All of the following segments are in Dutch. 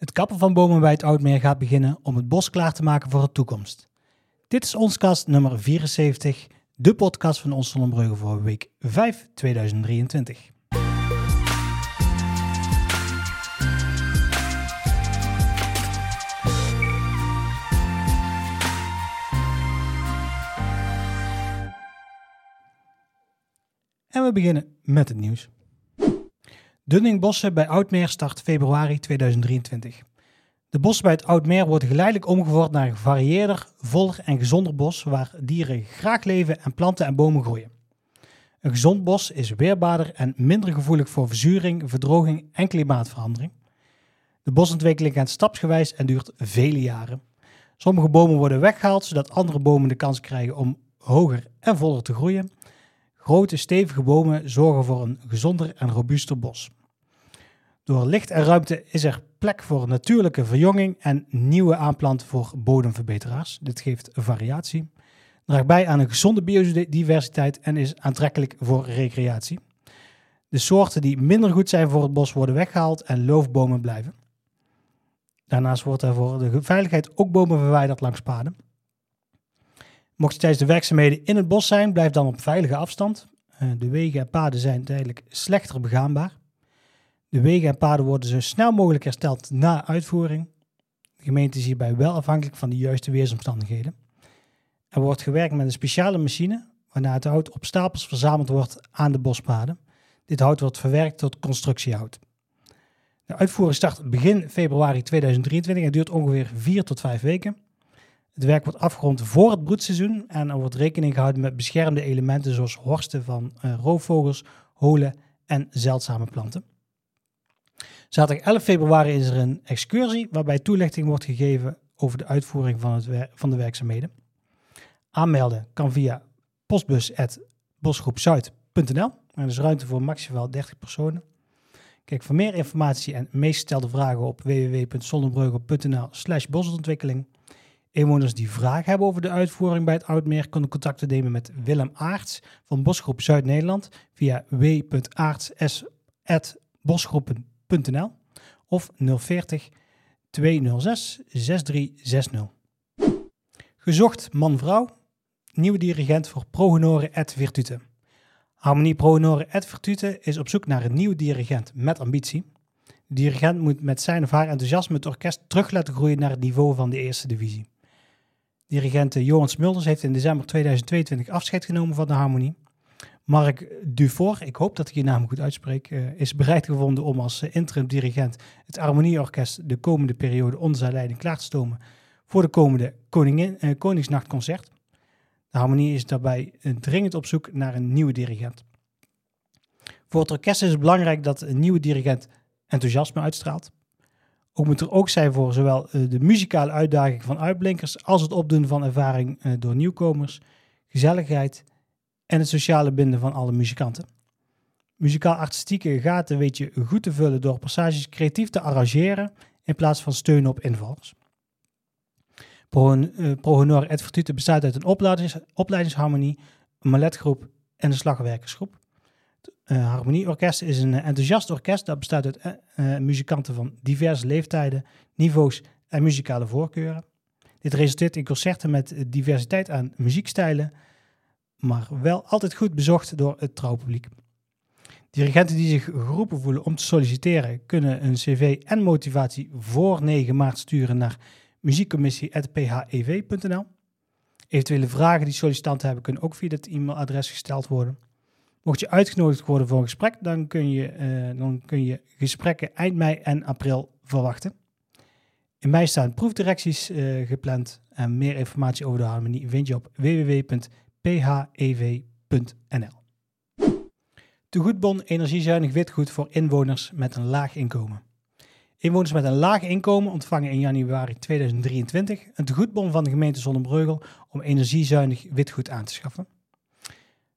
Het kappen van bomen bij het Oudmeer gaat beginnen om het bos klaar te maken voor de toekomst. Dit is ons kast nummer 74, de podcast van ons Zonnebreugel voor week 5 2023. En we beginnen met het nieuws. Dunning Bossen bij Oudmeer start februari 2023. De bossen bij het Oudmeer worden geleidelijk omgevormd naar een gevarieerder, voller en gezonder bos waar dieren graag leven en planten en bomen groeien. Een gezond bos is weerbaarder en minder gevoelig voor verzuring, verdroging en klimaatverandering. De bosontwikkeling gaat stapsgewijs en duurt vele jaren. Sommige bomen worden weggehaald zodat andere bomen de kans krijgen om hoger en voller te groeien. Grote, stevige bomen zorgen voor een gezonder en robuuster bos. Door licht en ruimte is er plek voor natuurlijke verjonging en nieuwe aanplanten voor bodemverbeteraars. Dit geeft variatie, draagt bij aan een gezonde biodiversiteit en is aantrekkelijk voor recreatie. De soorten die minder goed zijn voor het bos worden weggehaald en loofbomen blijven. Daarnaast wordt er voor de veiligheid ook bomen verwijderd langs paden. Mocht je tijdens de werkzaamheden in het bos zijn, blijf dan op veilige afstand. Eh, de wegen en paden zijn tijdelijk slechter begaanbaar. De wegen en paden worden zo snel mogelijk hersteld na uitvoering. De gemeente is hierbij wel afhankelijk van de juiste weersomstandigheden. Er wordt gewerkt met een speciale machine, waarna het hout op stapels verzameld wordt aan de bospaden. Dit hout wordt verwerkt tot constructiehout. De uitvoering start begin februari 2023 en duurt ongeveer 4 tot 5 weken. Het werk wordt afgerond voor het broedseizoen en er wordt rekening gehouden met beschermde elementen zoals horsten van uh, roofvogels, holen en zeldzame planten. Zaterdag 11 februari is er een excursie waarbij toelichting wordt gegeven over de uitvoering van, het van de werkzaamheden. Aanmelden kan via postbus.bosgroepzuid.nl. Er is ruimte voor maximaal 30 personen. Kijk voor meer informatie en meest gestelde vragen op www.zonnebreugel.nl slash bosontwikkeling. Inwoners die vragen hebben over de uitvoering bij het Oudmeer kunnen contact nemen met Willem Aarts van Bosgroep Zuid-Nederland via of 040 206 6360. Gezocht man-vrouw, nieuwe dirigent voor Progenore et Virtute. Harmonie Progenore et Virtute is op zoek naar een nieuwe dirigent met ambitie. De dirigent moet met zijn of haar enthousiasme het orkest terug laten groeien naar het niveau van de eerste divisie. Dirigent Johan Smulders heeft in december 2022 afscheid genomen van de harmonie. Mark Dufour, ik hoop dat ik je naam goed uitspreek, uh, is bereid gevonden om als uh, interim dirigent het Harmonieorkest de komende periode onder zijn leiding klaar te stomen voor de komende Koningin, uh, Koningsnachtconcert. De Harmonie is daarbij dringend op zoek naar een nieuwe dirigent. Voor het orkest is het belangrijk dat een nieuwe dirigent enthousiasme uitstraalt. Ook moet er ook zijn voor zowel de muzikale uitdaging van uitblinkers als het opdoen van ervaring door nieuwkomers, gezelligheid en het sociale binden van alle muzikanten. Muzikaal-artistieke gaten weet je goed te vullen door passages creatief te arrangeren in plaats van steunen op invallers. Pro, uh, Honor et Fortute bestaat uit een opleidings, opleidingsharmonie, een balletgroep en een slagwerkersgroep. Het uh, Harmonieorkest is een enthousiast orkest dat bestaat uit uh, muzikanten van diverse leeftijden, niveaus en muzikale voorkeuren. Dit resulteert in concerten met diversiteit aan muziekstijlen, maar wel altijd goed bezocht door het trouwpubliek. Dirigenten die zich geroepen voelen om te solliciteren, kunnen een cv en motivatie voor 9 maart sturen naar muziekcommissie.phev.nl. Eventuele vragen die sollicitanten hebben, kunnen ook via dit e-mailadres gesteld worden. Mocht je uitgenodigd worden voor een gesprek, dan kun je, uh, dan kun je gesprekken eind mei en april verwachten. In mei staan proefdirecties uh, gepland en meer informatie over de harmonie vind je op www phev.nl. Tegoedbon energiezuinig witgoed voor inwoners met een laag inkomen. Inwoners met een laag inkomen ontvangen in januari 2023 een tegoedbon van de gemeente Zonnebreugel om energiezuinig witgoed aan te schaffen.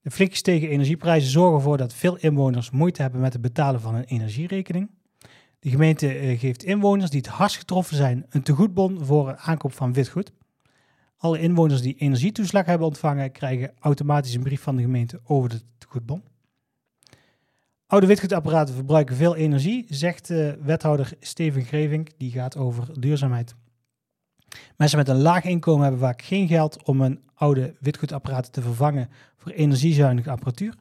De flink gestegen energieprijzen zorgen ervoor dat veel inwoners moeite hebben met het betalen van een energierekening. De gemeente eh, geeft inwoners die het hardst getroffen zijn een tegoedbon voor aankoop van witgoed. Alle inwoners die energietoeslag hebben ontvangen, krijgen automatisch een brief van de gemeente over de goedbon. Oude witgoedapparaten verbruiken veel energie, zegt uh, wethouder Steven Grevink. Die gaat over duurzaamheid. Mensen met een laag inkomen hebben vaak geen geld om een oude witgoedapparaten te vervangen voor energiezuinige apparatuur.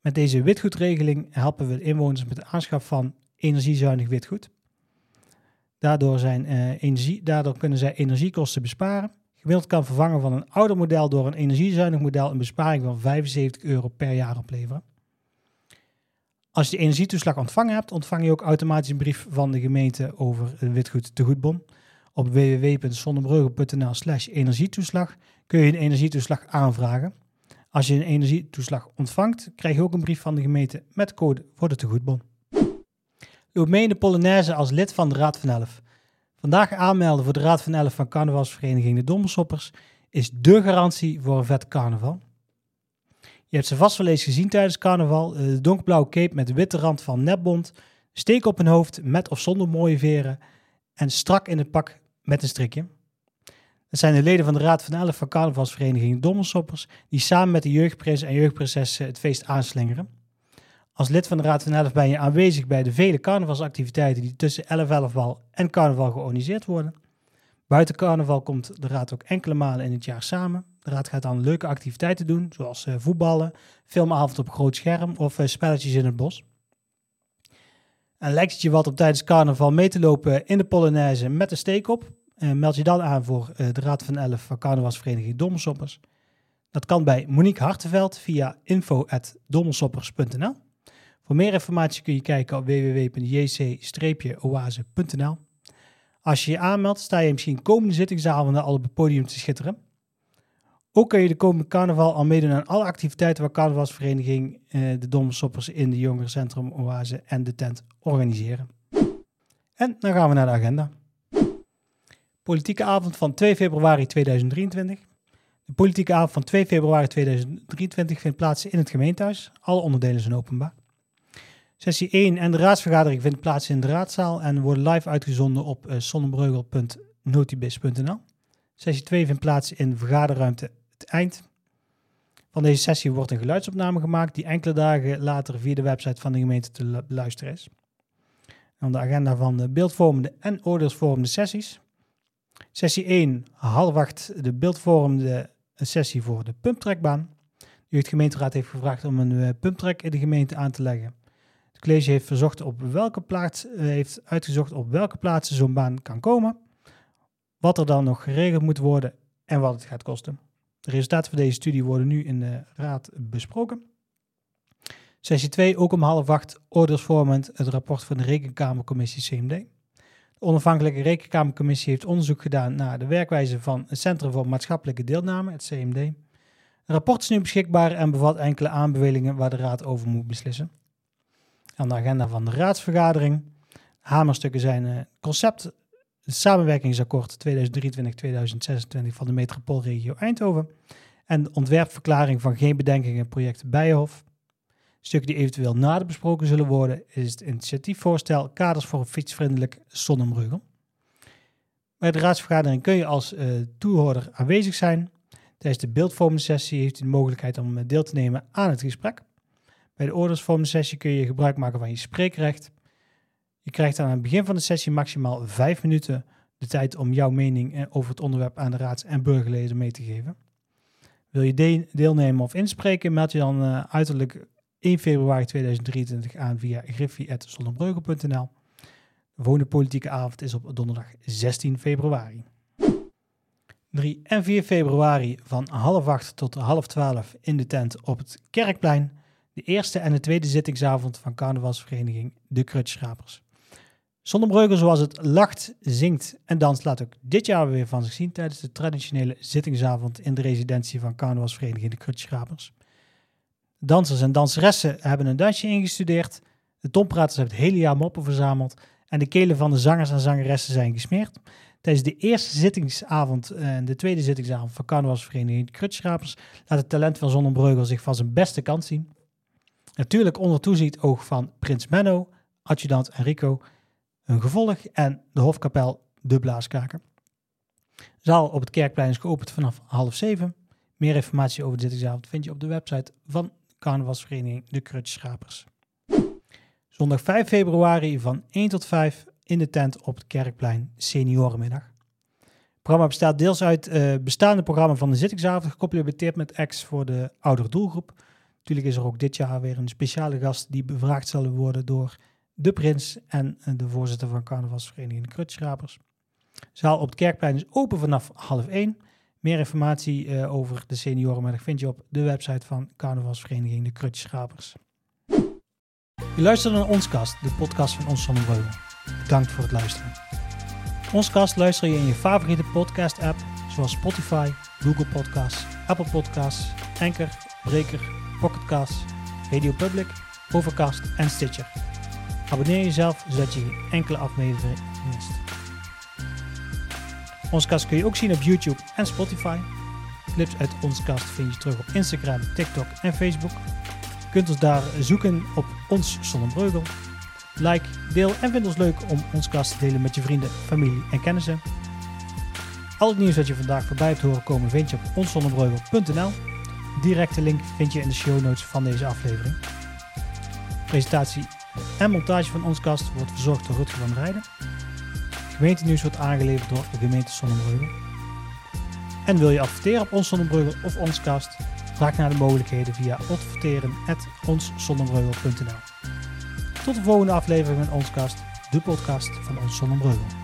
Met deze witgoedregeling helpen we inwoners met de aanschaf van energiezuinig witgoed. Daardoor, zijn, energie, daardoor kunnen zij energiekosten besparen. Gemiddeld kan vervangen van een ouder model door een energiezuinig model een besparing van 75 euro per jaar opleveren. Als je de energietoeslag ontvangen hebt, ontvang je ook automatisch een brief van de gemeente over een witgoed tegoedbon. Op www.zonnebrugge.nl slash energietoeslag kun je een energietoeslag aanvragen. Als je een energietoeslag ontvangt, krijg je ook een brief van de gemeente met code voor de tegoedbon. U mee de Polonaise als lid van de Raad van Elf. Vandaag aanmelden voor de Raad van Elf van carnavalsvereniging De Dommersoppers is dé garantie voor een vet carnaval. Je hebt ze vast wel eens gezien tijdens carnaval. De donkerblauwe cape met de witte rand van nepbond, steek op een hoofd met of zonder mooie veren en strak in het pak met een strikje. Dat zijn de leden van de Raad van Elf van carnavalsvereniging Dommersoppers die samen met de jeugdprins en jeugdprinsessen het feest aanslingeren. Als lid van de Raad van Elf ben je aanwezig bij de vele carnavalsactiviteiten die tussen 11 11 bal en carnaval georganiseerd worden. Buiten carnaval komt de Raad ook enkele malen in het jaar samen. De Raad gaat dan leuke activiteiten doen, zoals uh, voetballen, filmavond op groot scherm of uh, spelletjes in het bos. En lijkt het je wat om tijdens carnaval mee te lopen in de Polonaise met een steek op? Uh, meld je dan aan voor de Raad van Elf van Carnavalsvereniging Dommelsoppers. Dat kan bij Monique Hartenveld via info.dommelsoppers.nl. Voor meer informatie kun je kijken op www.jc-oase.nl. Als je je aanmeldt, sta je misschien komende zittingsavonden al op het podium te schitteren. Ook kun je de komende carnaval al meedoen aan alle activiteiten waar carnavalsvereniging eh, de Domsoppers in de Jongerencentrum Oase en de tent organiseren. En dan gaan we naar de agenda. Politieke avond van 2 februari 2023. De politieke avond van 2 februari 2023 vindt plaats in het gemeentehuis. Alle onderdelen zijn openbaar. Sessie 1 en de raadsvergadering vindt plaats in de raadzaal en worden live uitgezonden op uh. Sessie 2 vindt plaats in de vergaderruimte Het Eind. Van deze sessie wordt een geluidsopname gemaakt die enkele dagen later via de website van de gemeente te beluisteren is. Dan de agenda van de beeldvormende en oordeelsvormende sessies. Sessie 1, half acht, de beeldvormende sessie voor de pumptrekbaan. De gemeenteraad heeft gevraagd om een uh, pumptrek in de gemeente aan te leggen college heeft, verzocht op welke plaats, eh, heeft uitgezocht op welke plaatsen zo'n baan kan komen, wat er dan nog geregeld moet worden en wat het gaat kosten. De resultaten van deze studie worden nu in de raad besproken. Sessie 2, ook om half acht, oordeelsvormend het rapport van de Rekenkamercommissie CMD. De onafhankelijke Rekenkamercommissie heeft onderzoek gedaan naar de werkwijze van het Centrum voor Maatschappelijke Deelname, het CMD. Het rapport is nu beschikbaar en bevat enkele aanbevelingen waar de raad over moet beslissen aan de agenda van de raadsvergadering. Hamerstukken zijn uh, concept, het samenwerkingsakkoord 2023-2026 van de metropoolregio Eindhoven en ontwerpverklaring van geen bedenkingen project Bijenhof. Stukken die eventueel nader besproken zullen worden is het initiatiefvoorstel Kaders voor een fietsvriendelijk Zonnemrugel. Bij de raadsvergadering kun je als uh, toehoorder aanwezig zijn. Tijdens de beeldvormende sessie heeft u de mogelijkheid om eh, deel te nemen aan het gesprek. Bij de sessie kun je gebruik maken van je spreekrecht. Je krijgt aan het begin van de sessie maximaal vijf minuten de tijd om jouw mening eh, over het onderwerp aan de raads- en burgerleden mee te geven. Wil je deelnemen of inspreken, meld je dan uh, uiterlijk 1 februari 2023 aan via griffie.zonnebreugel.nl. De politieke avond is op donderdag 16 februari. 3 en 4 februari van half 8 tot half 12 in de tent op het Kerkplein de eerste en de tweede zittingsavond van carnavalsvereniging De Krutschrapers. Zonnebreugel zoals het lacht, zingt en danst laat ook dit jaar weer van zich zien tijdens de traditionele zittingsavond in de residentie van carnavalsvereniging De Krutschrapers. Dansers en danseressen hebben een dansje ingestudeerd, de tompraters hebben het hele jaar moppen verzameld en de kelen van de zangers en zangeressen zijn gesmeerd. Tijdens de eerste zittingsavond en de tweede zittingsavond van carnavalsvereniging De Krutschrapers laat het talent van Zonnebreugel zich van zijn beste kant zien. Natuurlijk onder toezicht oog van Prins Menno, adjudant Enrico, een gevolg en de hofkapel De Blaaskaker. zaal op het Kerkplein is geopend vanaf half zeven. Meer informatie over de zittingsavond vind je op de website van carnavalsvereniging De Krutschrapers. Zondag 5 februari van 1 tot 5 in de tent op het Kerkplein Seniorenmiddag. Het programma bestaat deels uit uh, bestaande programma van de zittingsavond, gecomplementeerd met acts voor de oudere doelgroep. Natuurlijk is er ook dit jaar weer een speciale gast die bevraagd zal worden door de prins en eh, de voorzitter van carnavalsvereniging de Krutschrapers. De zaal op het Kerkplein is open vanaf half 1. Meer informatie uh, over de seniorenmiddag vind je op de website van carnavalsvereniging de Krutschrapers. Je luistert naar Onskast, de podcast van Ons Zonnebreugel. Bedankt voor het luisteren. Onskast luister je in je favoriete podcast app zoals Spotify, Google Podcasts, Apple Podcasts, Anchor, Breaker, Pocketcast, Radio Public, Overcast en Stitcher. Abonneer jezelf zodat je geen enkele aflevering mist. Onze kast kun je ook zien op YouTube en Spotify. Clips uit onze kast vind je terug op Instagram, TikTok en Facebook. Kunt ons daar zoeken op ons Zonnebreugel. Like, deel en vind ons leuk om ons kast te delen met je vrienden, familie en kennissen. Al het nieuws dat je vandaag voorbij hebt horen komen vind je op onszonnebreugel.nl. Directe link vind je in de show notes van deze aflevering. Presentatie en montage van ons kast wordt verzorgd door Rutger van Rijden. Gemeentenieuws wordt aangeleverd door de gemeente Sonnenbreugel. En wil je adverteren op ons Sonnenbreugel of ons kast? Vraag naar de mogelijkheden via adverteren.onszonnebreugel.nl Tot de volgende aflevering van ons kast, de podcast van ons Sonnenbreugel.